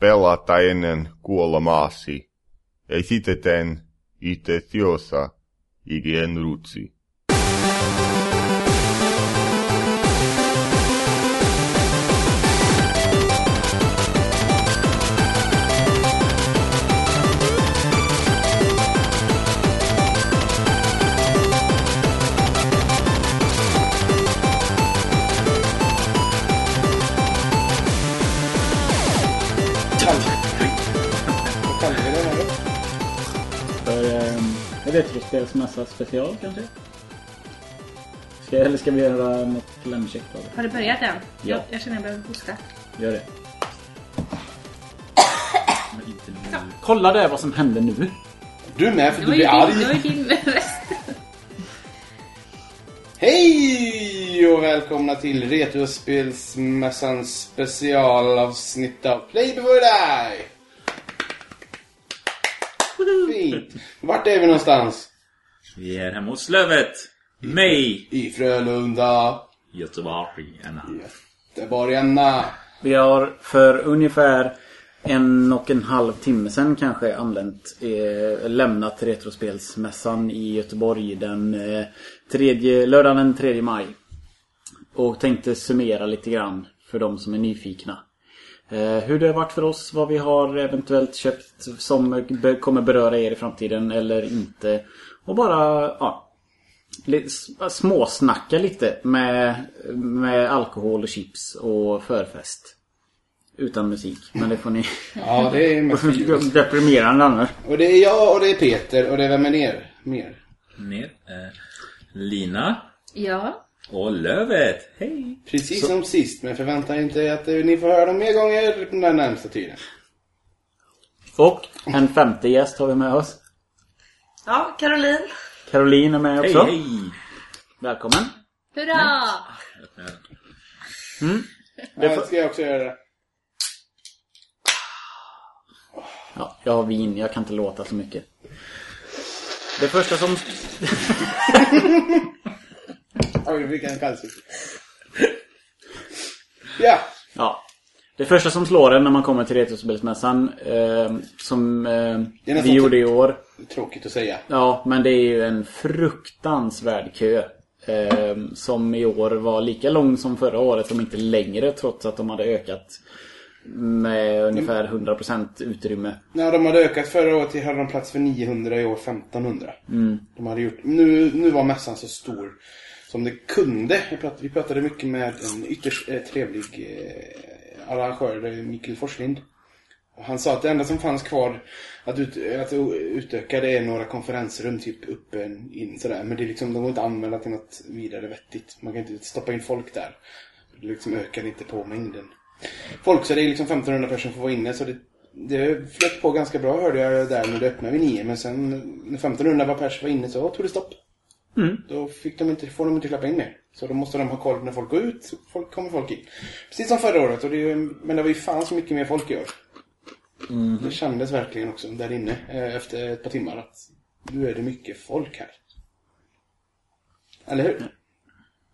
pelata ennen kuolemaasi. Esiteten itse Thiosa igien rutsi. Retrospelsmässa special kanske? Ska, eller ska vi göra något klämkäckt av det? Har du börjat än? Ja. Jag, jag känner att jag behöver hosta. Gör det. Men inte nu. Kolla där vad som hände nu. Du med för Det du var ju blir din, det var arg. ju din röst. Hej och välkomna till Retrospelsmässans specialavsnitt av Play Before Die. Fint. Vart är vi någonstans? Vi är hemma hos Lövet. Mig. I Frölunda. Göteborg. Anna. Göteborgarna. Vi har för ungefär en och en halv timme sedan kanske anlänt, eh, lämnat Retrospelsmässan i Göteborg den eh, tredje, lördagen den 3 maj. Och tänkte summera lite grann för de som är nyfikna. Eh, hur det har varit för oss, vad vi har eventuellt köpt som be- kommer beröra er i framtiden eller inte. Och bara, ja, småsnacka lite med, med alkohol och chips och förfest. Utan musik, men det får ni... Ja, det är mest. Deprimerande annars. Och det är jag och det är Peter och det är vem är ner? Mer. Ner. Eh, Lina. Ja. Och Lövet. Hej. Precis som sist, men förvänta er inte att ni får höra dem mer gånger den närmsta tiden. Och en femte gäst har vi med oss. Ja, Caroline. Caroline är med Hej, också. hej. Välkommen. Hurra! Ja, ska jag också göra det. Ja, jag har vin, jag kan inte låta så mycket. Det första som... Oj, vilken kallsup. Ja, Ja. Det första som slår en när man kommer till Retrospelsmässan, eh, som eh, vi gjorde typ- i år. tråkigt att säga. Ja, men det är ju en fruktansvärd kö. Eh, som i år var lika lång som förra året, om inte längre, trots att de hade ökat med ungefär 100% utrymme. När de hade ökat förra året till hade de plats för 900 i år 1500. De hade gjort, nu, nu var mässan så stor som det kunde. Vi pratade mycket med en ytterst eh, trevlig eh, arrangör, Mikael Forslind. Och Han sa att det enda som fanns kvar att, ut, att utöka det är några konferensrum typ uppe in sådär. Men det är liksom, de går inte att använda till något vidare vettigt. Man kan inte stoppa in folk där. Det liksom ökar inte på mängden folk. Så det är liksom 1500 personer får vara inne. Så det, det flöt på ganska bra hörde jag där när det öppnade vid nio. Men sen när 1500 var pers var inne så tog det stopp. Då fick de inte, får de inte släppa in mer. Så då måste de ha koll när folk går ut. Folk, kommer folk in. Precis som förra året. Och det är, men det var ju fan så mycket mer folk i år. Det kändes verkligen också där inne eh, efter ett par timmar att nu är det mycket folk här. Eller hur?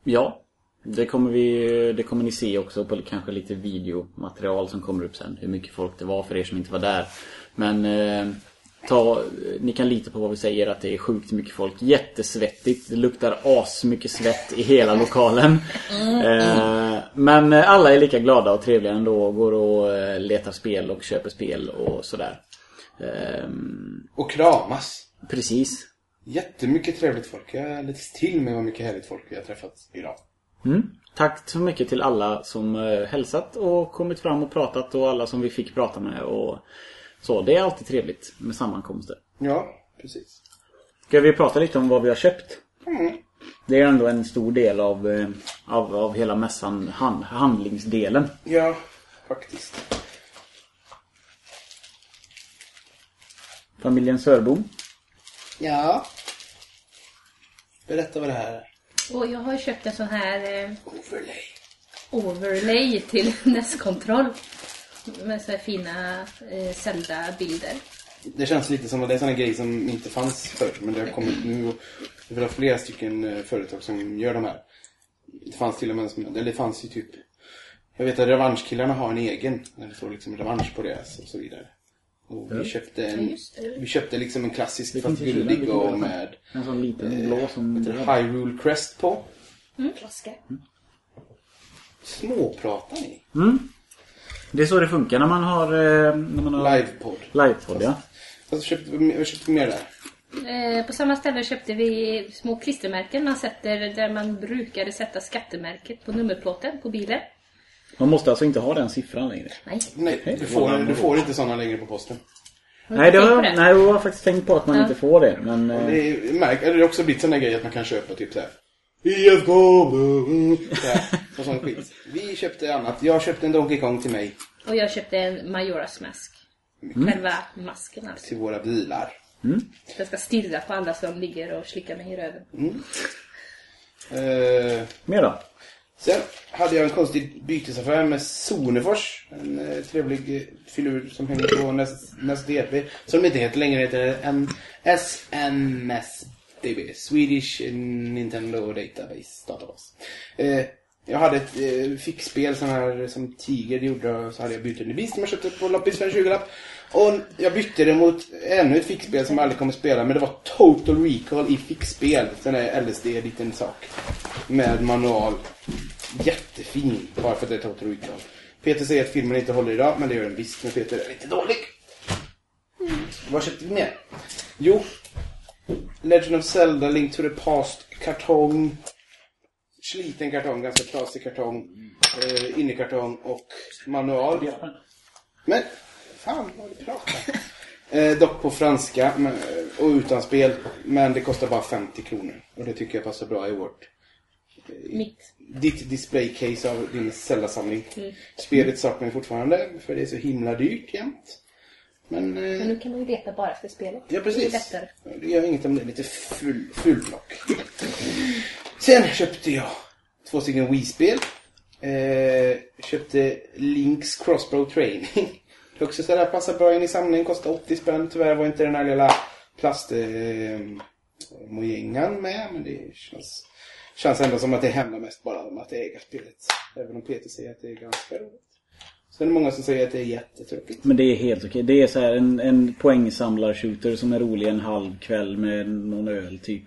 Ja, det kommer, vi, det kommer ni se också på kanske lite videomaterial som kommer upp sen. Hur mycket folk det var för er som inte var där. Men eh, ta, ni kan lita på vad vi säger att det är sjukt mycket folk. Jättesvettigt. Det luktar as mycket svett i hela lokalen. Eh, men alla är lika glada och trevliga ändå. Går och eh, letar spel och köper spel och sådär. Eh, Och kramas. precis. Jättemycket trevligt folk. Jag är lite till med vad mycket härligt folk vi har träffat idag. Mm. Tack så mycket till alla som hälsat och kommit fram och pratat och alla som vi fick prata med och så. Det är alltid trevligt med sammankomster. Ja, precis. Ska vi prata lite om vad vi har köpt? Mm. Det är ändå en stor del av, eh, av, av hela mässan, hand, handlingsdelen. Ja, faktiskt. Familjen Sörbom. Ja. Berätta vad det här är. Och jag har köpt en sån här eh, Overlay. overlay till NES-kontroll. Med så här fina eh, Zelda-bilder. Det känns lite som att det är en sån här grej som inte fanns förr. Men det har kommit nu och det är flera stycken eh, företag som gör de här. Det fanns till och med, som- eller det fanns ju typ Jag vet att revanschkillarna har en egen. Där det står liksom revansch på deras och så vidare. Och vi köpte en, vi köpte liksom en klassisk Det fast bilder, och med En sån liten blå som... Hyrule Crest på. Flaska. Småpratar ni? Det är så det funkar när man har... eh, När man har Livepodd. Livepodd, ja. Vad köpte vi köpte mer där? Eh, på samma ställe köpte vi små klistermärken man sätter där man brukade sätta skattemärket på nummerplåten på bilen. Man måste alltså inte ha den siffran längre. Nej. Nej, du får, du får inte sådana längre på posten. Nej, det har, nej, jag har faktiskt tänkt på att man Ja. inte får det. Men... eh, Det är, märk, eller det har också blivit sån där grej att man kan köpa typ såhär IFK här, och sån skit. Vi köpte annat. Jag köpte en Donkey Kong till mig. Och jag köpte en Majoras mask. Själva masken alltså. Till våra bilar. Jag ska stirra på alla som ligger och slickar mig i röven. Eh, Mer då? sen hade jag en konstig bytesaffär med Sonefors. En eh, trevlig eh, filur som hänger på näst, näst DP. Som inte heter längre heter en SNSDB. Swedish Nintendo Database Database. Eh, jag hade ett eh, fickspel sån här som Tiger gjorde och så hade jag bytt en Beast som jag köpte på loppis för en 20-lapp. Och jag bytte det mot ännu ett fickspel som jag aldrig kommer spela men det var Total Recall i fickspel. Sån där LSD liten sak. Med manual. Jättefin bara för att det är Total Recall. Peter säger att filmen inte håller idag men det gör den visst men Peter är lite dålig. Vad köpte vi mer? Jo. Legend of Zelda Link to the Past kartong. Sliten kartong, ganska trasig kartong. Eh, innekartong och manual. Men, fan vad du pratar. Eh, dock på franska men, och utan spel. Men det kostar bara 50 kronor. Och det tycker jag passar bra i vårt Mitt. ditt displaycase av din Zelda-samling. Spelet saknar jag fortfarande för det är så himla dyrt jämt. Men, Men eh, nu kan man ju leta bara för spelet. ja Det är precis. lättare. Det gör inget om det är lite full, fulblock. Sen köpte jag två stycken Wii-spel. Eh, köpte Links Crossbow Training. Också så där passar bra in i samlingen. Kostar 80 spänn. Tyvärr var inte den här lilla plast eh, mojängan med. Men det känns, känns ändå som att det handlar mest bara om att äga spelet. Även om Peter säger att det är ganska roligt. Sen är det många som säger att det är jättetråkigt. Men det är helt okej. Det är så här en, en poängsamlar-shooter som är rolig en halv kväll med någon öl typ.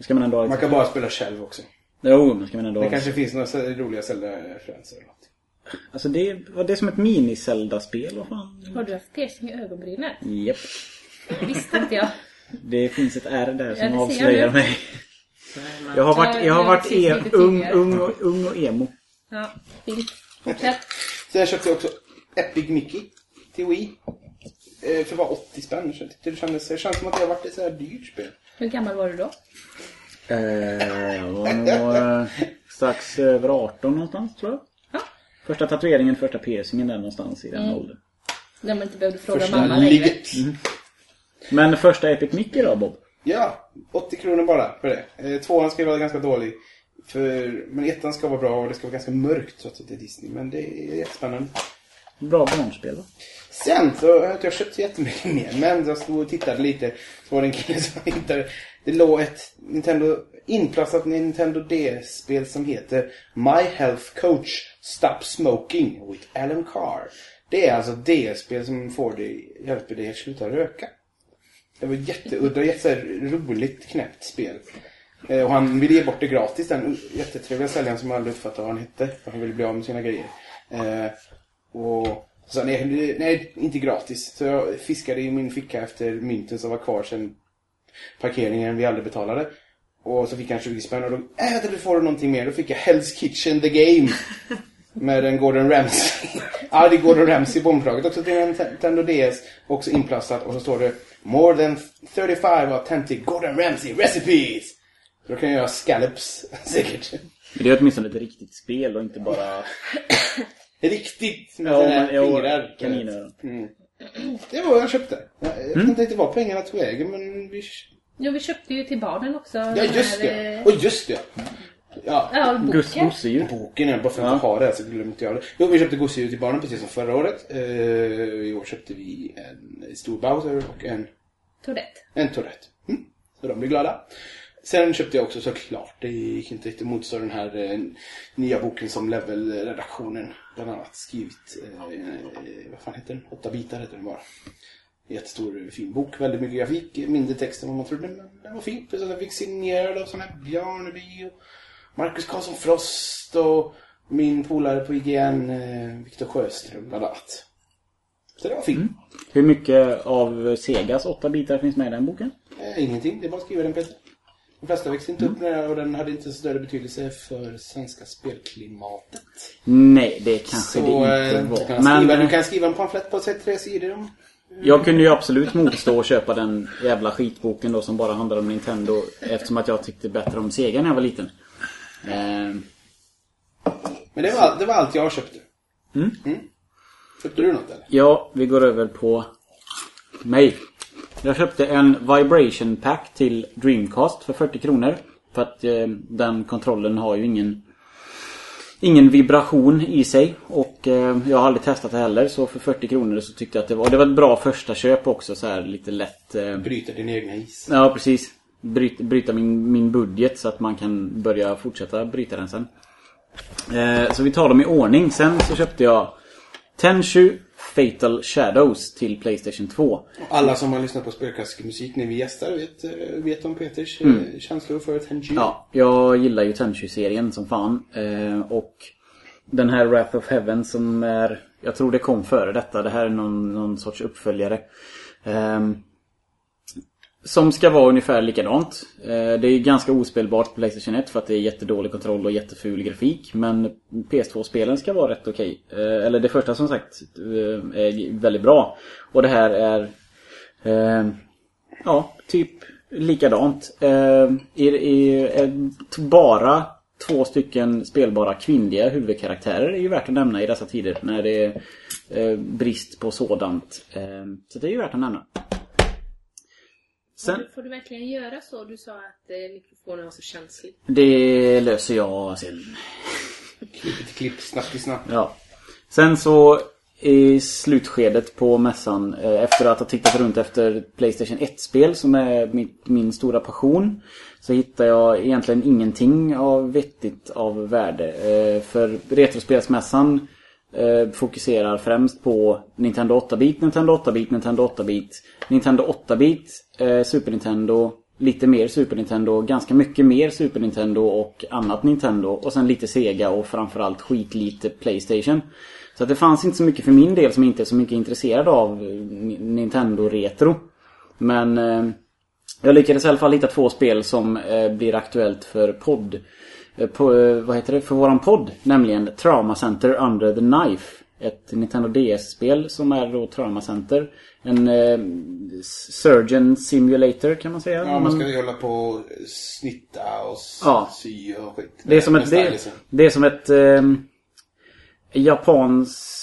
Ska man ändå Man kan bara spela själv också. Jo, men ska man ändå Det kanske finns några roliga Zelda-referenser eller något. Alltså det, var det som ett mini-Zelda-spel? Vad fan? Har du haft piercing i ögonbrynen? Japp. Det visste inte jag. Det finns ett R där som Ja, avslöjar nu. mig. Jag har varit, jag har varit e ung, ung, och, ung och emo. Ja, fint. Fortsätt. Sen köpte jag också Epic Mickey till Wii. Eh, för bara 80 spänn. Så det kändes, det känns som att det har varit ett så här dyrt spel. Hur gammal var du då? Eh, jag var nog eh, strax över 18 någonstans tror jag. Ja. Första tatueringen, första piercingen där någonstans i den Mm. åldern. När man inte behövde fråga Första mamma längre. ligget. Men första Epic Mickey då Bob? Ja, 80 kronor bara för det. Eh, tvåan ska vara ganska dålig. För, men ettan ska vara bra och det ska vara ganska mörkt trots att det är Disney. Men det är jättespännande. Bra barnspel va? Sen så har jag köpt jättemycket mer. Men jag stod och tittade lite. Så var det en kille som hittade. Det låg ett Nintendo, inplastat Nintendo DS-spel som heter My Health Coach Stop Smoking with Alan Carr. Det är alltså DS-spel som får dig, hjälper dig att sluta röka. Det var jätteudda, jätte så här roligt knäppt spel. Eh, och han ville ge bort det gratis, den jättetrevliga säljaren som aldrig uppfattade vad han hette. För han ville bli av med sina grejer. Eh, och så sa nej, nej, inte gratis. Så jag fiskade i min ficka efter mynten som var kvar sen parkeringen vi aldrig betalade. Och så fick han 20 spänn och då, äh, du får du någonting mer. Då fick jag Hell's Kitchen The Game. Med en Gordon Ramsay. ja, det är Gordon Ramsay på omslaget också till en Nintendo DS. Också inplastat och så står det More than 35 authentic Gordon Ramsay recipes. Då kan jag göra scallops säkert. Men det är åtminstone ett riktigt spel och inte bara... Riktigt med Ja, men, ja, fingrar. kaninöron. Mm. Det var vad jag köpte. Jag, jag vet inte riktigt vad pengarna tog vägen men vi... Jo, vi köpte ju till barnen också. Ja just det! här, eh, Och just det! Ja, Ja, gosedjur. boken är bara för att inte ha det här så glömde inte jag det. Jo, vi köpte gosedjur till barnen precis som förra året. Eh, I år köpte vi en stor Bowser och en, Tourette. en Tourette. Mm. Så de blir glada. Sen köpte jag också såklart, det gick inte riktigt motstå den här eh, nya boken som Level-redaktionen bland annat skrivit. Eh, eh, vad fan heter den? Åtta bitar heter den bara. Jättestor fin bok, väldigt mycket grafik, mindre text än vad man trodde men den var fin. Att jag fick signerad av sådana här Bjarneby och Marcus Karlsson Frost och min polare på IGN, eh, Viktor Sjöström bland annat. Så det var fint. Hur mycket av Segas åtta bitar finns med i den boken? Eh, ingenting, det är bara att skriva den Peter. De flesta växte inte upp Mm. med det och den hade inte så större betydelse för svenska spelklimatet. Nej, det kanske Så det eh, inte var. kan Men skriva, du eh, kan skriva en pamflett på tre sidor om jag kunde ju absolut motstå att köpa den jävla skitboken då som bara handlar om Nintendo. Eftersom att jag tyckte bättre om Sega när jag var liten. Eh, Men det var, det var allt jag köpte. Mm. Köpte du något eller? Ja, vi går över på mig. Jag köpte en Vibration Pack till Dreamcast för 40 kronor. För att eh, den kontrollen har ju ingen Ingen vibration i sig. Och eh, jag har aldrig testat det heller. Så för 40 kronor så tyckte jag att det var Det var ett bra första köp också så här lite lätt eh, Bryta din egna is. Ja precis. Bryta, bryta min, min budget så att man kan börja fortsätta bryta den sen. Eh, Så vi tar dem i ordning. Sen så köpte jag Tenchu Fatal Shadows till Playstation 2 Alla som har lyssnat på spelklassisk musik när vi gästar vet, eh, vet om Peters mm. känslor för Tenji. Ja, jag gillar ju Tenchu-serien som fan eh, Och Den här Wrath of Heaven som är Jag tror det kom före detta Det här är någon, någon sorts uppföljare Ehm, som ska vara ungefär likadant eh, Det är ganska ospelbart på Playstation 1 för att det är jättedålig kontroll och jätteful grafik Men PS2-spelen ska vara rätt okej Okay. Eller det första som sagt eh, är väldigt bra Och det här är Ja, typ likadant. I, i, bara två stycken spelbara kvinnliga huvudkaraktärer är ju värt att nämna i dessa tider när det är brist på sådant. Så det är ju värt att nämna. Sen, Får du verkligen göra så? Du sa att eh, mikrofonen var så känslig. det löser jag sen. Klipp till klipp, snabbt till snabbt. Ja. Sen så i slutskedet på mässan eh, efter att ha tittat runt efter Playstation 1-spel som är min, min stora passion så hittar jag egentligen ingenting av vettigt av värde. Eh, För Retrospelsmässan eh, fokuserar främst på Nintendo 8-bit, Nintendo 8-bit, Nintendo 8-bit, Nintendo 8-bit, eh, Super Nintendo, lite mer Super Nintendo, ganska mycket mer Super Nintendo och annat Nintendo och sen lite Sega och framförallt skitlite Playstation. Så att det fanns inte så mycket för min del som inte är så mycket intresserad av eh, Nintendo Retro. Men eh, jag lyckades i alla fall hitta två spel som eh, blir aktuellt för podd. Eh, på, eh, vad heter det? För våran podd. Nämligen Trauma Center Under the Knife. Ett Nintendo DS-spel som är då Trauma Center. En eh, Surgeon Simulator kan man säga. Ja, man ska ju hålla på och snitta och Ja. sy och skit. Det är som ett, det, det är som ett eh, japansk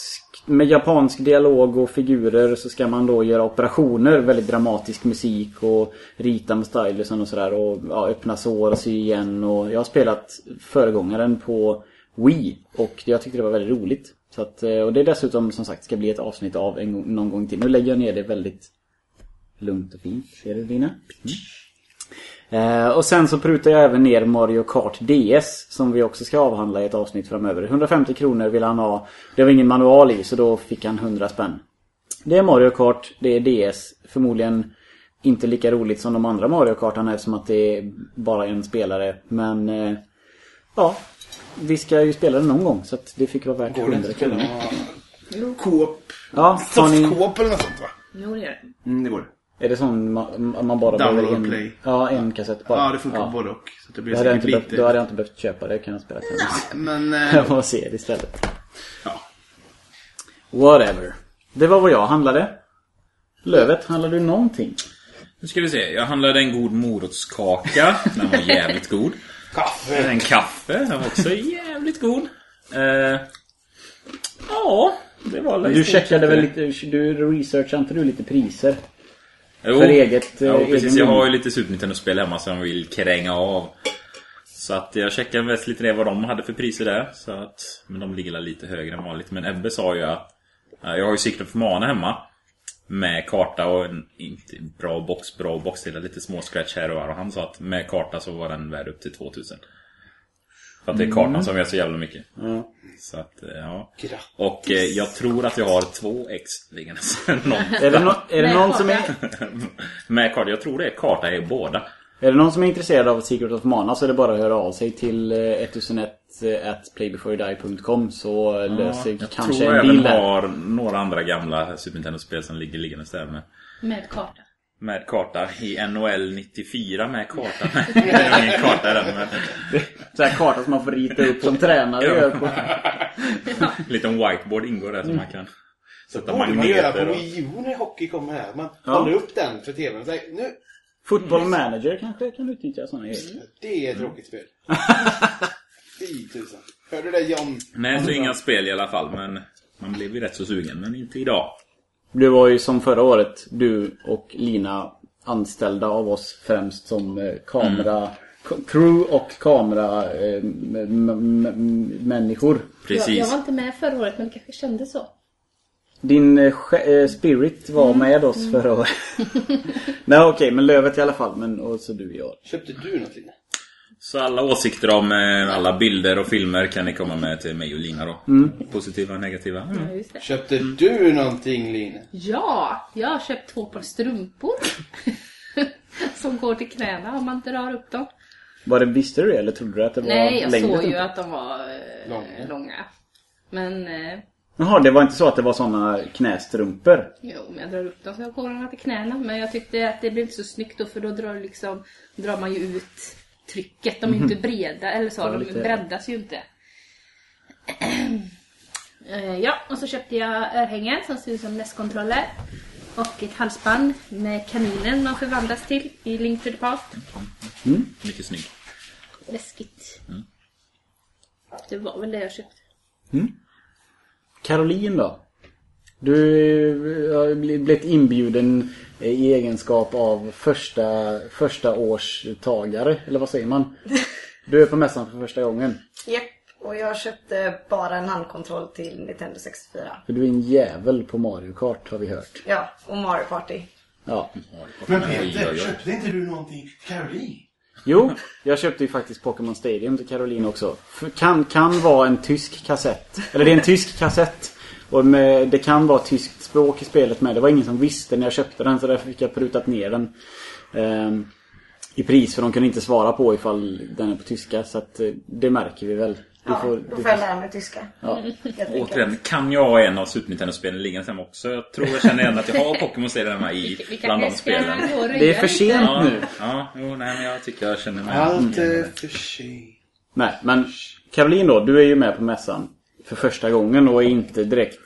med japansk dialog och figurer så ska man då göra operationer, väldigt dramatisk musik och rita med stylisen och sådär och ja, öppna sår och sy igen och jag har spelat föregångaren på Wii och jag tyckte det var väldigt roligt. Så att, eh, och det är dessutom som sagt ska bli ett avsnitt av en, gång- någon gång till. Nu lägger jag ner det väldigt lugnt och fint. Ser du Lina? Eh, och sen så prutar jag även ner Mario Kart DS som vi också ska avhandla i ett avsnitt framöver. 150 kronor vill han ha. Det var ingen manual i så då fick han 100 spänn. Det är Mario Kart, det är DS. Förmodligen inte lika roligt som de andra Mario Kartarna eftersom att det är bara en spelare. Men eh, ja, vi ska ju spela det någon gång så att det fick vara värt Går det 100 inte att kronor. Coop? Ja, ni, Soft-Coop eller något sånt va? Jo, det gör det. Mm, det går det. Är det sån man, man bara Download behöver en, play. Ja, en kassett bara. Ja, det funkar på både och. Så att det blir Då hade, jag inte behövt, då hade jag inte behövt köpa det, kan jag spela tennis. Men... Eh, Jag får se det istället. ja. Whatever. Det var vad jag handlade. Lövet, handlade du någonting? Nu ska vi se. Jag handlade en god morotskaka. Den var jävligt god. Kaffe! En kaffe. Den var också jävligt god. Eh, ja, det var Du checkade väl lite, du researchade inte du lite priser? Jo, för eget, eh, ja, precis. Jag har ju lite Super Nintendo-spel hemma som jag vill kränga av. Så att jag checkade mest lite ner vad de hade för priser där. Så att, men de ligger lite högre än vanligt. Men Ebbe sa ju att... eh, Jag har ju Secret of Mana hemma. Med karta och en inte bra box, bra box till lite små scratch här och var. Och han sa att med karta så var den värd upp till 2000. För att det är kartan som gör så jävla mycket. Ja. Så att, eh, ja. Grattis. Och eh, jag tror att jag har två ex liggandes. Är det, no är det Med någon som är... med karta. Jag tror det är karta i båda. Är det någon som är intresserad av Secret of Mana så är det bara att höra av sig till eh, 1001 at playbeforeyoudie.com så löser jag kanske tror en jag deal även där. har några andra gamla Super Nintendo-spel som ligger liggandes där med. Med karta. Med karta i NHL 94 med karta. det är ingen karta där men Så här karta som man får rita upp som tränare Ja. gör på... en liten whiteboard ingår där som man kan sätta borde man göra magneter på. Wii U när hockey kommer här. Man Ja. håller upp den för tvn och säger nu, Football manager kanske kan utnyttja sådana grejer. det är ett tråkigt spel. Fy tusan. Hörde du det John? Nej, så inga spel i alla fall men man blev ju rätt så sugen men inte idag. Du var ju som förra året, du och Lina anställda av oss främst som eh, kamera... k- Crew och kamera eh, människor. Jag, jag Precis. var inte med förra året men det kanske kändes så. Din eh, spirit var med oss förra året. Nej okej, men Lövet i alla fall. Men och så du gör. Köpte du något Lina? Så alla åsikter om eh, alla bilder och filmer kan ni komma med till mig och Lina då. Positiva och negativa. Mm. Ja, just det. Köpte du någonting Lina? Ja, jag har köpt två par strumpor. som går till knäna om man drar upp dem. Var det, visste du det eller trodde du att det var Nej, jag längre såg ju att de var eh, Långa. långa. Men, eh, Jaha, det var inte så att det var såna knästrumpor? jo, men jag drar upp dem så jag går dem till knäna. Men jag tyckte att det blev inte så snyggt då för då drar, liksom, drar man ju ut trycket. De är ju inte breda, eller så, de lite- breddas ju inte. Eh, ja, och så köpte jag örhängen som ser ut som NES-kontroller. Och ett halsband med kaninen man förvandlas till i Link to the Past. Mycket snygg. Läskigt. Det var väl det jag köpte. Caroline då? Du eh, har bli- blivit inbjuden i egenskap av första, första årstagare, eller vad säger man? Du är på mässan för första gången. Japp, och jag köpte bara en handkontroll till Nintendo 64. För du är en jävel på Mario Kart har vi hört. Ja, och Mario Party. Ja. Men oj. köpte inte du någonting till Caroline? Jo, jag köpte ju faktiskt Pokémon Stadium till Caroline också. För kan, kan vara en tysk kassett. Eller det är en tysk kassett. Och med, det kan vara tyskt språk i spelet med. Det var ingen som visste när jag köpte den så därför fick jag prutat ner den. ehm, I pris för de kunde inte svara på ifall den är på tyska. Så att eh, det märker vi väl. Du Ja, får, då du får jag lära mig tyska. ja. Återigen, kan jag ha en av Super Nintendo-spelen liggande hemma också? Jag tror jag känner igen att jag har Pokémon-serien hemma i Vi bland de spelen. Det är för sent Ja, nu. ja jo, nej, men jag tycker jag känner mig Allt är för sent. Nej, men Caroline då, du är ju med på mässan för första gången och är inte direkt...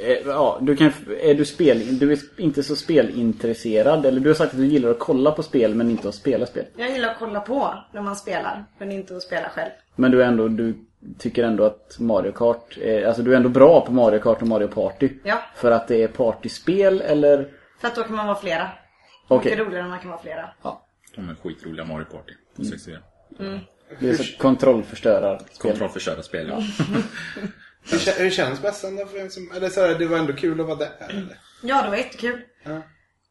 eh, Ja, du kan, är du, spel, du är inte så spelintresserad eller du har sagt att du gillar att kolla på spel men inte att spela spel. Jag gillar att kolla på när man spelar, men inte att spela själv. Men du är ändå, du tycker ändå att Mario Kart, är, alltså du är ändå bra på Mario Kart och Mario Party. Ja. För att det är partyspel eller? För att då kan man vara flera. Okej. Mycket roligare när man kan vara flera. Ja. De är skitroliga Mario Party på 64. Det är så kontrollförstörar spel. Kontrollförstörda spel, ja. Hur, hur känns mässan då för en som... Eller så här, det var ändå kul att vara där eller? Ja, det var jättekul. Ja.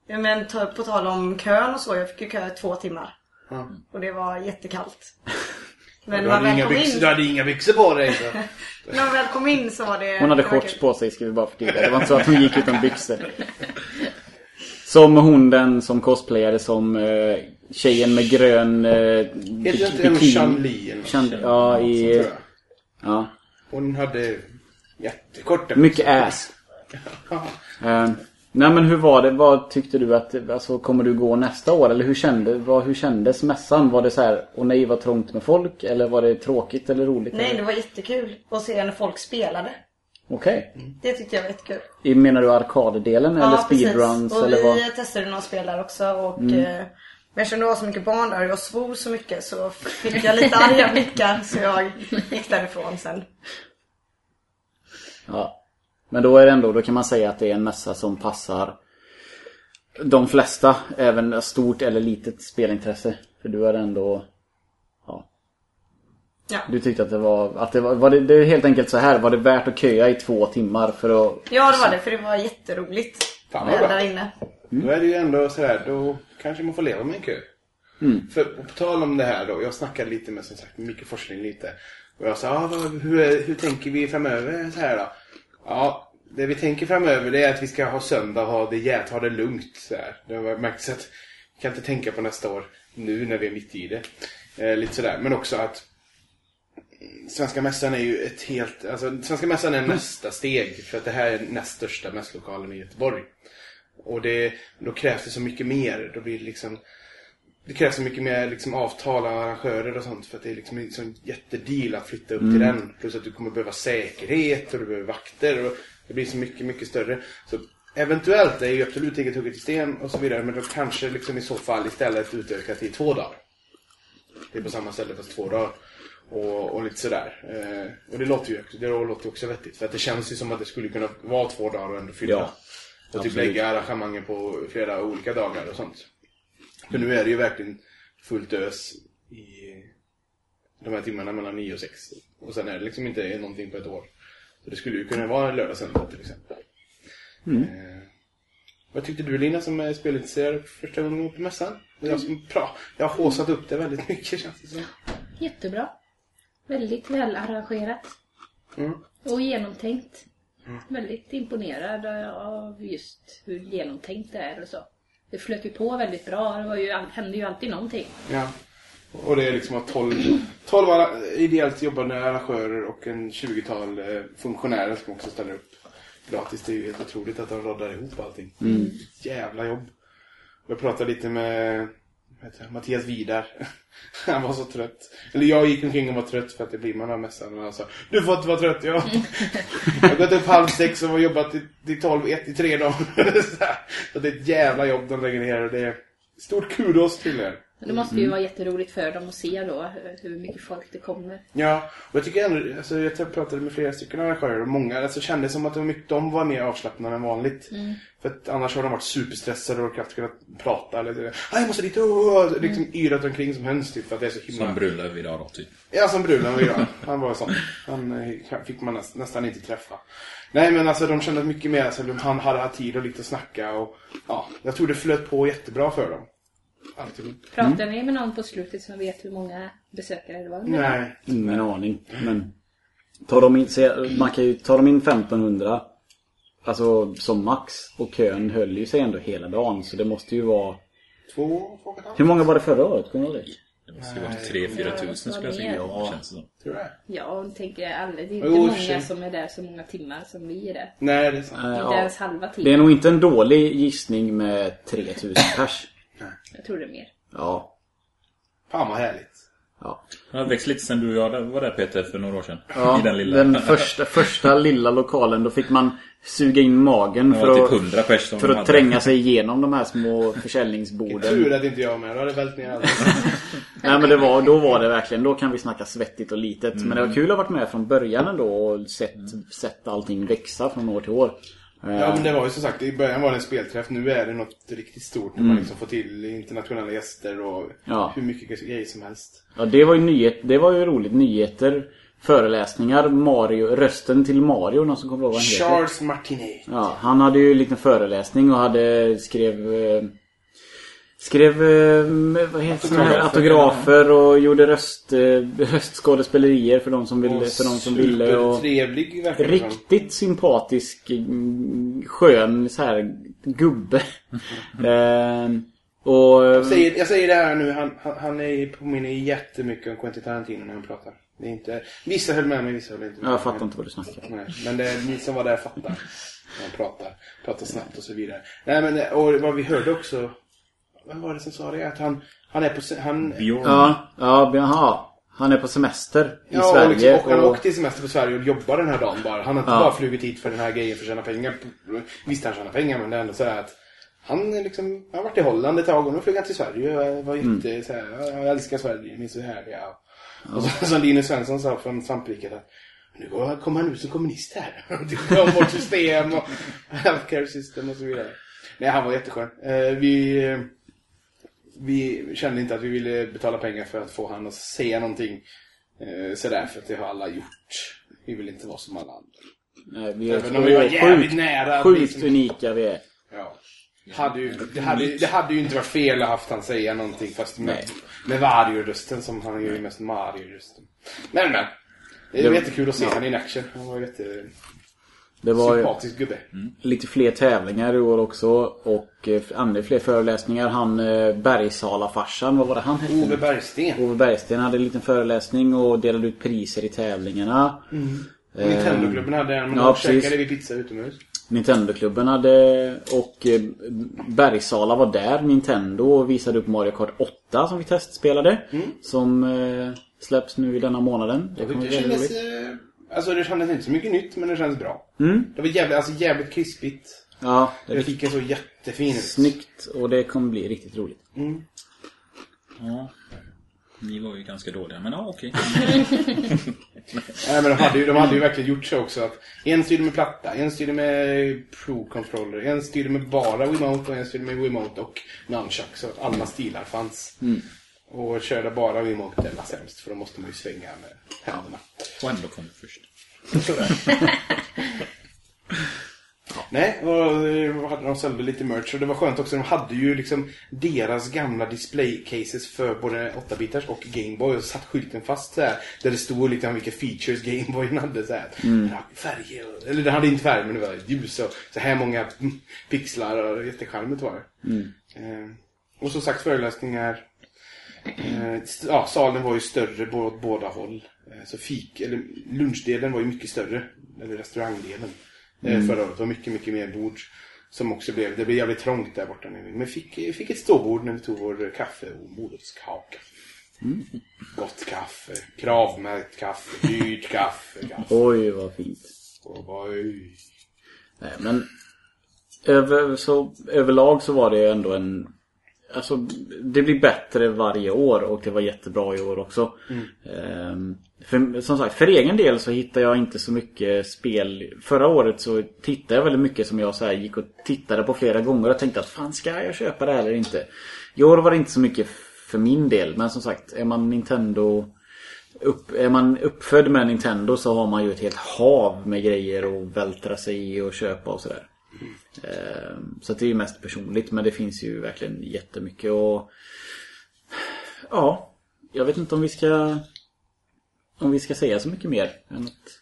Ja, men ta- på tal om kön och så, jag fick ju kö två timmar. Ja. Och det var jättekallt. Men Du hade, inga kom byxor, in, du hade inga byxor på dig så. när man väl kom in så var det... Hon hade det shorts på sig ska vi bara förtydliga. Det var inte så att hon gick utan byxor. Som hon den som cosplayade som eh, tjejen med grön eh, Heter inte Chan-Li eller något? Chan- Ja, Så i... Ja. Hon hade jättekorta Mycket ass. Ja. Eh, nej men hur var det? Vad tyckte du att... Alltså kommer du gå nästa år? Eller hur, kände, vad, hur kändes mässan? Var det så här, åh nej vad trångt med folk? Eller var det tråkigt eller roligt? Nej, eller? det var jättekul att se när folk spelade. Okej. Det tyckte jag var jättekul. I Menar du arkaddelen eller speedruns? Och Eller vi vad? testade några spel där också och Mm. eh, men eftersom det var så mycket barn där och jag svor så mycket så fick jag lite arga blickar så jag gick därifrån sen. Ja. Men då är det ändå, då kan man säga att det är en mässa som passar de flesta, även stort eller litet spelintresse. För du är ändå, ja. Ja. Du tyckte att det var, att det var, var det, det är helt enkelt så här, var det värt att köa i två timmar för att... Ja, det var det för det var jätteroligt. Fan vad Där bra. Inne. Då är det ju ändå sådär, då kanske man får leva med en kö. För på tal om det här då, jag snackade lite med som sagt Micke Forsling lite. Och jag sa, ah, vad, hur, hur tänker vi framöver så här då? Ja, det vi tänker framöver det är att vi ska ha söndag ha det jävligt, ha det lugnt så här. Det har märkts att vi kan inte tänka på nästa år nu när vi är mitt i det. Eh, lite sådär, men också att Svenska Mässan är ju ett helt, alltså Svenska Mässan är nästa steg för att det här är näst största mässlokalen i Göteborg. Och det, då krävs det så mycket mer. Då blir det liksom det krävs så mycket mer liksom, avtal och arrangörer och sånt för att det är liksom en sån jättedeal att flytta upp till den. Plus att du kommer behöva säkerhet och du behöver vakter och det blir så mycket, mycket större. Så eventuellt är ju absolut inget hugget i sten och så vidare men då kanske liksom i så fall istället utöka till två dagar. Det är på samma ställe fast två dagar. Och, och lite sådär. Eh, och det låter ju det låter också vettigt. För att det känns ju som att det skulle kunna vara två dagar och ändå fylla. Ja, och typ lägga arrangemangen på flera olika dagar och sånt. För nu är det ju verkligen fullt ös i de här timmarna mellan 9 och 6. Och sen är det liksom inte någonting på ett år. Så det skulle ju kunna vara en lördag söndag till exempel. Eh, vad tyckte du Lina som är spelintresserad första gången på mässan? Jag, som, bra. jag har håsat upp det väldigt mycket känns det som. Jättebra. Väldigt väl arrangerat. Mm. Och genomtänkt. Väldigt imponerad av just hur genomtänkt det är och så. Det flöt ju på väldigt bra. Det var ju, hände ju alltid någonting. Ja. Och det är liksom att 12, 12 arra- ideellt jobbande arrangörer och en 20-tal eh, funktionärer som också ställer upp gratis. Det är ju helt otroligt att de roddar ihop allting. Jävla jobb. Jag pratade lite med heter Mattias Vidar. Han var så trött. Eller jag gick omkring och var trött för att det blir man av mässan. Och han sa Du får inte vara trött, ja. jag har gått upp halv sex och jobbat till, till 12, ett i tre dagar. Så det är ett jävla jobb de lägger ner. Och det är stort kudos till er. Men det måste ju vara jätteroligt för dem att se då hur mycket folk det kommer. Ja, och jag tycker ändå, alltså jag pratade med flera stycken arrangörer och många alltså, kände som att det var mycket, de var mer avslappnade än vanligt. För att annars har de varit superstressade och knappt kunnat prata eller jag måste dit och och liksom yrat omkring som höns typ för att det är så himla... Som Brunlöv idag då, typ. Ja, som Brulan var idag. Han var sån. Han eh, fick man näst, nästan inte träffa. Nej, men alltså de kände mycket mer, alltså, han hade haft tid och lite att snacka och ja, jag tror det flöt på jättebra för dem. Alltihop. Pratade ni med någon på slutet som vet hur många besökare det var? Nej. Ingen aning. Men tar de in, se, man kan ju, tar de in 1500 Alltså som max och kön höll ju sig ändå hela dagen så det måste ju vara Två, två Hur många var det förra året? Kommer du ihåg det? Det måste ju vara 3-4 tusen skulle jag säga. Ja. Känns det som. tror jag. Ja, och tänker alla. Det är inte för många sig. som är där så många timmar som vi är där. Nej, det är sant. Eh, Inte ja. ens halva Det är tiden. nog inte en dålig gissning med 3000 pers. Jag tror det är mer. Ja. Fan vad härligt. Ja. Det har växt lite sen du och jag var där Peter för några år sedan. ja I den lilla. den första, första lilla lokalen då fick man suga in magen Det för typ att, 100 pers som för att tränga sig igenom de här små Tur försäljningsborden. att inte jag med. Då hade det vält ner allt. Nej men det var, då var det verkligen, då kan vi snacka svettigt och litet. Men Mm. det var kul att ha varit med från början ändå och sett, sett allting växa från år till år. Eh, Ja men det var ju som sagt, i början var det en spelträff. Nu är det något riktigt stort. När man liksom får till internationella gäster och Ja. hur mycket grejer som helst. Ja, det var ju nyhet, det var ju roligt. Nyheter, föreläsningar, Mario, rösten till Mario, någon som kommer ihåg vad han heter. Charles Martinet. Ja, han hade ju en liten föreläsning och hade skrev eh, Skrev eh, vad heter Autografer. autografer och gjorde röst, eh, röstskådespelerier för de som ville. För de som ville och som. Riktigt sympatisk, mm, skön så här gubbe. eh, och Jag säger, jag säger det här nu, han, han, han är, påminner jättemycket om Quentin Tarantino när han pratar. Det är inte, vissa höll med mig, vissa höll inte med jag fattar inte vad du snackar. Nej, men det är ni som var där fattar. När han pratar, pratar snabbt och så vidare. Nej men, och vad vi hörde också. Vad var det som sa det? Att han, han är på, han, Björn. Ja, ja, jaha. Han är på semester i Ja, Sverige. och, liksom, och han och- åkte till semester på Sverige och jobbar den här dagen bara. Han har inte Ja. bara flugit hit för den här grejen för att tjäna pengar. Visst han tjänar pengar men det är ändå så här att han är liksom, han har varit i Holland ett tag och nu flög han till Sverige jag var jätte så här, "Ja, jag älskar Sverige, ni är så härliga. Och så, som Linus Svensson sa från Svampriket att nu kommer han ut som kommunist här. Om vårt system och healthcare system och så vidare. Nej, han var jätteskön. Eh, vi, vi kände inte att vi ville betala pengar för att få han att säga någonting. Eh, sådär, för att det har alla gjort. Vi vill inte vara som alla andra. Nej, vi är Även vi var sjukt- jävligt nära Sjukt liksom- unika vi är. Ja. Hade ju, det, hade, det hade ju inte varit fel att haft han säga någonting fast med, med Mario-rösten som han gör ju mest Mario-rösten. Men men. Det var jättekul att se han in action. Han var jätte Det var sympatisk gubbe. lite fler tävlingar i år också. Och eh, andra fler föreläsningar. Han eh, Bergsala-farsan, vad var det han hette? Ove Bergsten. Ove Bergsten hade en liten föreläsning och delade ut priser i tävlingarna. Nintendo-klubben hade en, men ja, då precis. käkade vi pizza utomhus. Nintendo-klubben hade och eh, Bergsala var där, Nintendo, och visade upp Mario Kart 8 som vi testspelade. Som eh, släpps nu i denna månaden. Det kommer bli roligt. Alltså det kändes inte så mycket nytt men det kändes bra. Mm. Det var jävligt, alltså jävligt krispigt. Ja, det är Grafiken såg jättefin ut. snyggt och det kommer bli riktigt roligt. Ja. Ni var ju ganska dåliga, men ja okej. Nej men de hade, ju, de hade ju verkligen gjort så också att en styrde med platta, en styrde med Pro-controller, en styrde med bara Wiimote och en styrde med Wiimote och Nunchuck så att alla stilar fanns. Och körde bara det var sämst för då måste man ju svänga med händerna. Och ändå kom det först. Nej, och eh, hade de sålde lite merch och det var skönt också. De hade ju liksom deras gamla display cases för både 8-bitars och Gameboy och satt skylten fast så här, Där det stod liksom vilka features Gameboyen hade så här. Ja, Färger, eller det hade inte färg men det var ljus och så här många mm, pixlar och jättecharmigt var det. Eh, och som sagt föreläsningar. Eh, ja, salen var ju större på åt båda håll. Eh, så fik, eller lunchdelen var ju mycket större. Eller restaurangdelen. Eh, förra året. Det var mycket, mycket mer bord. Som också blev, det blev jävligt trångt där borta nu. Men fick, fick ett ståbord när vi tog vår kaffe och morotskaka. Gott kaffe, kravmärkt kaffe, dyrt kaffe. kaffe. Oj, vad fint. Oj. Nej, men över, så, överlag så var det ändå en... Alltså, det blir bättre varje år och det var jättebra i år också. Ehm, för, som sagt, för egen del så hittar jag inte så mycket spel. Förra året så tittade jag väldigt mycket som jag så gick och tittade på flera gånger och tänkte att fan ska jag köpa det här eller inte? I år var det inte så mycket för min del. Men som sagt, är man Nintendo... Upp, är man uppfödd med Nintendo så har man ju ett helt hav med grejer att vältra sig i och köpa och sådär. Ehm, Så det är ju mest personligt men det finns ju verkligen jättemycket och Ja, jag vet inte om vi ska om vi ska säga så mycket mer än att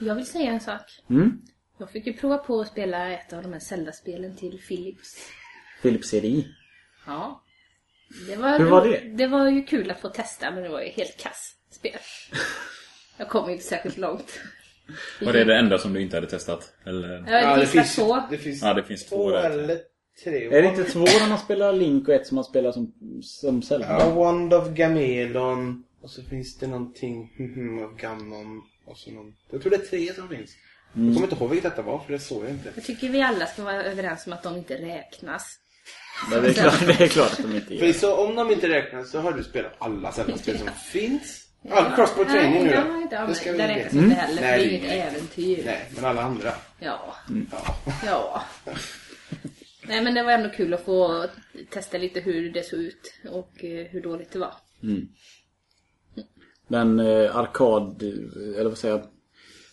Jag vill säga en sak. mm, Jag fick ju prova på att spela ett av de här Zelda-spelen till Philips. Philips CDI. Ja. Det var, Hur var det? Det var ju kul att få testa men det var ju helt kass spel. Jag kom inte särskilt långt. Var det det enda som du inte hade testat? Eller? Ja, det finns två. det finns Ja, det finns två två eller tre. Är det inte två när man spelar Link och ett som man spelar som, som Zelda? Ja, Wand of Gamelon. Och så finns det någonting av Gammon. Och så någon... Jag tror det är tre som finns. Jag kommer inte ihåg vilket detta var för det såg jag inte. Jag tycker vi alla ska vara överens om att de inte räknas. Ja, det, är klart, det är klart att de inte För gör. så om de inte räknas så har du spelat alla Zelda-spel som finns. Ja, Crossbow Training nu ja, då. ja, Det men ska vi det räknas inte heller för Nej, det är inget äventyr. Nej, men alla andra. Ja. Ja. Ja. Nej men det var ändå kul att få testa lite hur det såg ut och eh, hur dåligt det var. Men eh, arkad, eller vad säger jag?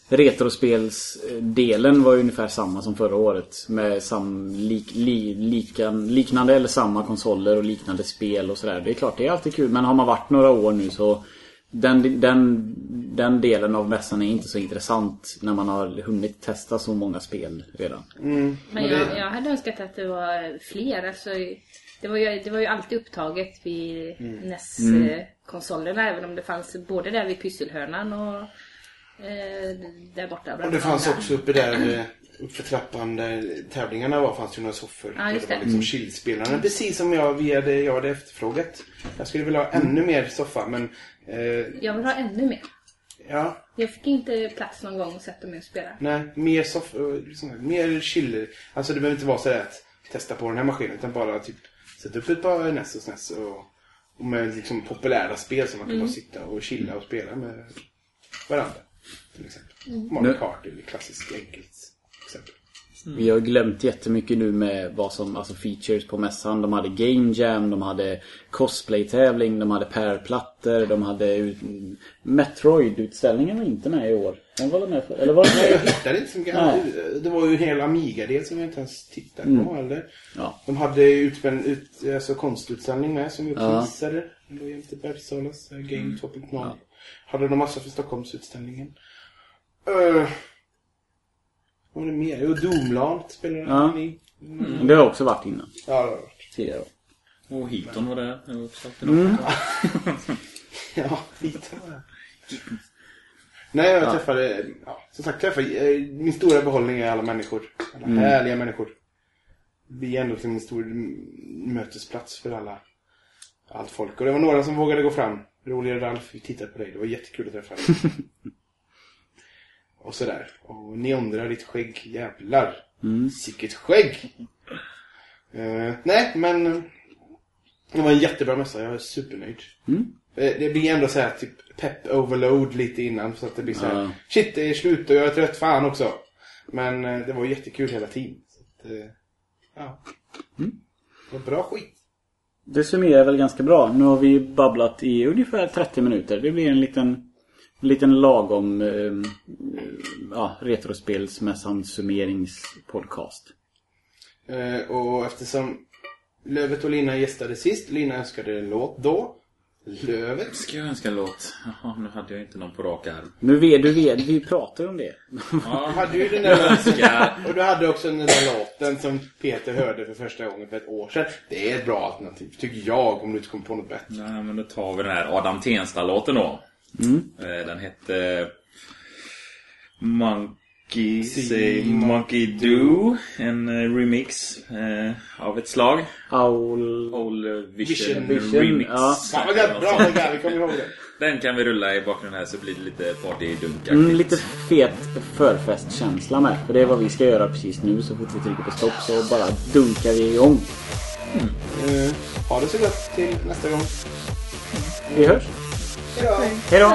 Retrospelsdelen var ju ungefär samma som förra året. Med sam, lik, li, likan, liknande eller samma konsoler och liknande spel och sådär. Det är klart, det är alltid kul. Men har man varit några år nu så den, den, den delen av mässan är inte så intressant när man har hunnit testa så många spel redan. Men jag, jag hade önskat att det var fler. Alltså, det, var ju, det var ju alltid upptaget vid NES-konsolerna. Även om det fanns både där vid pysselhörnan och eh, där borta. Och det fanns andra. också uppe där, eh, uppför trappan där tävlingarna var, fanns ju några soffor. Ja, just det var det. liksom chillspelare. Precis som jag, vi hade, jag hade efterfrågat. Jag skulle vilja ha ännu mer soffa, men eh, Jag vill ha ännu mer. ja, Jag fick inte plats någon gång att sätta mig och spela. nej, mer soffa, liksom, mer chill. Alltså det behöver inte vara så där att testa på den här maskinen, utan bara typ sätta upp ett par NES och SNES och, och med liksom populära spel som man kan bara sitta och chilla och spela med varandra. Till exempel. Mario Nu- Kart är klassiskt enkelt exempel. Vi har glömt jättemycket nu med vad som, alltså features på mässan. De hade Game Jam, de hade cosplay-tävling, de hade pärlplattor, de hade ut... Metroid-utställningen var inte med i år. Den var med för... Eller var Nej, jag med? hittade inte så mycket. Det var ju en hel Amiga-del som jag inte ens tittade på. Eller? Ja. De hade utspänn, ut, alltså konstutställning med som vi också Ja. missade. Det var jämte Bergsalas Game 2.0. Hade de massa för Stockholmsutställningen. Uh, vad var det mer? Jo, Doomland spelade Ja. ni. Det har också varit innan. Ja, det har det varit. Tidigare. Och Heaton var där. Det var något. Ja, lite var det. Nej, jag träffade, ja, som sagt, träffade, eh, min stora behållning är alla människor. Alla härliga människor. Vi är ändå liksom en stor mötesplats för alla, allt folk. Och det var några som vågade gå fram. Roligare Ralf, vi tittade på dig. Det var jättekul att träffa dig. och sådär. Och ni undrar ditt skägg, jävlar. Mm. Sicket skägg! Eh, nej, men eh, det var en jättebra mässa. Jag är supernöjd. Eh, Det blir ändå så här typ pep overload lite innan så att det blir så här. Ja. Shit, det är slut och jag är trött fan också. Men det var jättekul hela tiden. Så att, ja. Det var bra skit. Det summerar väl ganska bra. Nu har vi babblat i ungefär 30 minuter. Det blir en liten, en liten lagom eh, ja, Retrospelsmässan summeringspodcast. Eh, och eftersom Lövet och Lina gästade sist, Lina önskade en låt då. Lövet. Ska jag önska en låt? Jaha, nu hade jag inte någon på rak arm. Nu vet du, vet, vi pratar om det. Du Ja, hade ju den där önskar... Och du hade också den där låten som Peter hörde för första gången för ett år sedan. Det är ett bra alternativ, tycker jag, om du inte kommer på något bättre. Nej, men då tar vi den här Adam Tensta-låten då. Eh, Den hette... Monkey Say Monkey Do. En eh, remix eh, av ett slag. Aul... All Vision, Vision, Remix. ja. Fan vad gött, bra Mikael, vi kommer ihåg det. Den kan vi rulla i bakgrunden här så blir det lite partydunkaktigt. Mm, lite fet förfestkänsla med. För det är vad vi ska göra precis nu. Så fort vi trycker på stopp så bara dunkar vi igång. Eh, ha det så gott till nästa gång. Vi hörs. Hej då!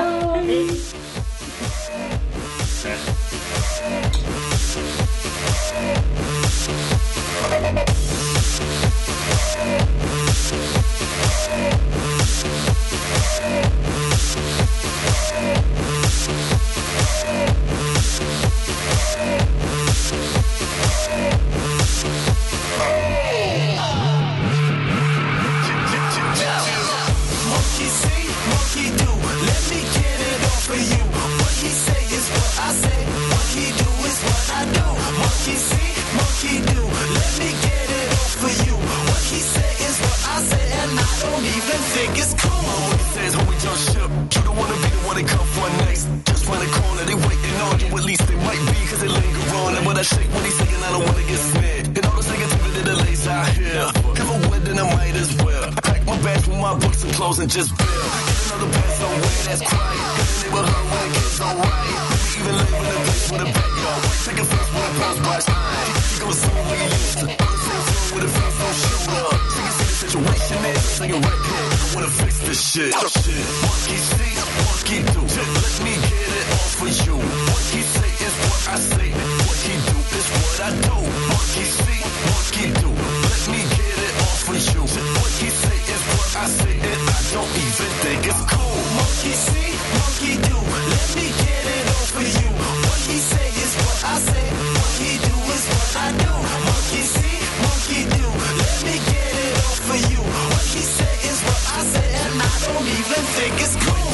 Wanna be one that come for next. Just round the corner, they waiting on you. At least they might be, cause they linger on. And when I shake what he's saying, I don't wanna get snared. And all this negativity that lays out here. If would, then I might as well. I pack my bags with my books and clothes and just bail. Get another pass somewhere that's quiet. Got the neighborhood where the kids alright. Maybe even live in a place with a backyard. Take a first with a post time. You go soon is, so you right here. I wanna fix this shit. shit. Monkey see, monkey do. Let me get it off for you. What he say is what I say. What he do is what I do. Monkey see, monkey do. Let me get it off for you. What he say is what I say, and I don't even think it's cool. Monkey see, monkey do. Let me get it off of you. It's cool.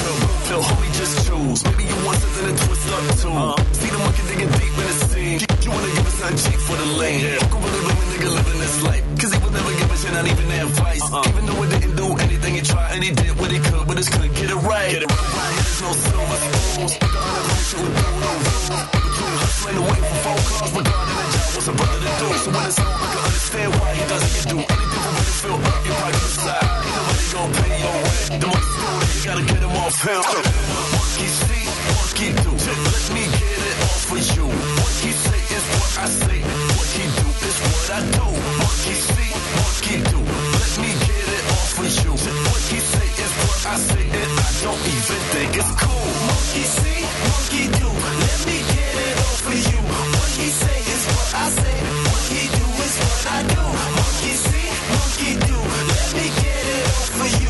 Phil, homie, just choose. Maybe you want something to twist up to. Uh-huh. See the monkey digging deep in the scene. You wanna give us something cheap for the lane. Who can really blame a nigga living this life? Cause he would never give a shit, not even advice. Uh-huh. Even though it didn't do anything, he tried and he did what he could, but just couldn't get it right. Get it right. Right there's no silver spoons. The homie shit with no no rules. Between hustling and waiting for phone calls, regarding the job, what's a brother to do? So when it's on, I can understand why he doesn't get do anything for when you feel up, you probably decide. Ain't nobody gonna pay. The most gotta get him off him. What he see, what he do. Let me get it off for you. What he say is what I say. What he do is what I do. What he see, what he do. Let me get it off for you. What he say is what I say, and I don't even think it's cool. What he see, what he do. Let me get it off for you. What he say is what I say. What he do is what I do. What he see, what he do. Let me get it off for you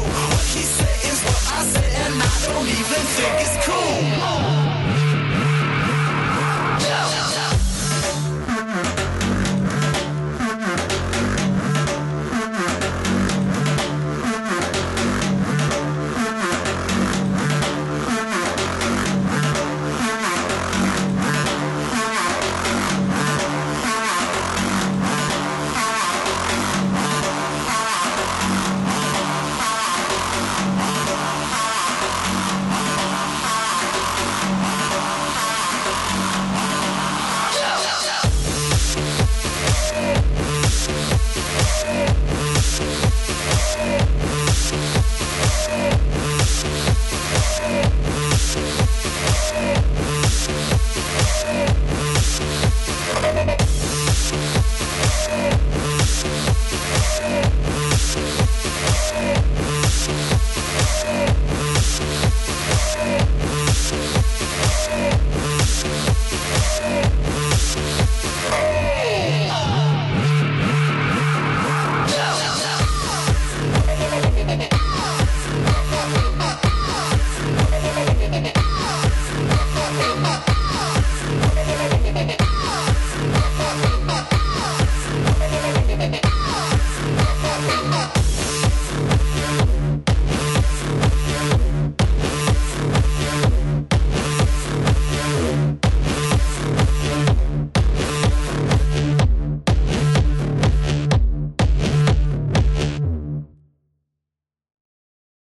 she said is what I said, and I don't even think it's cool.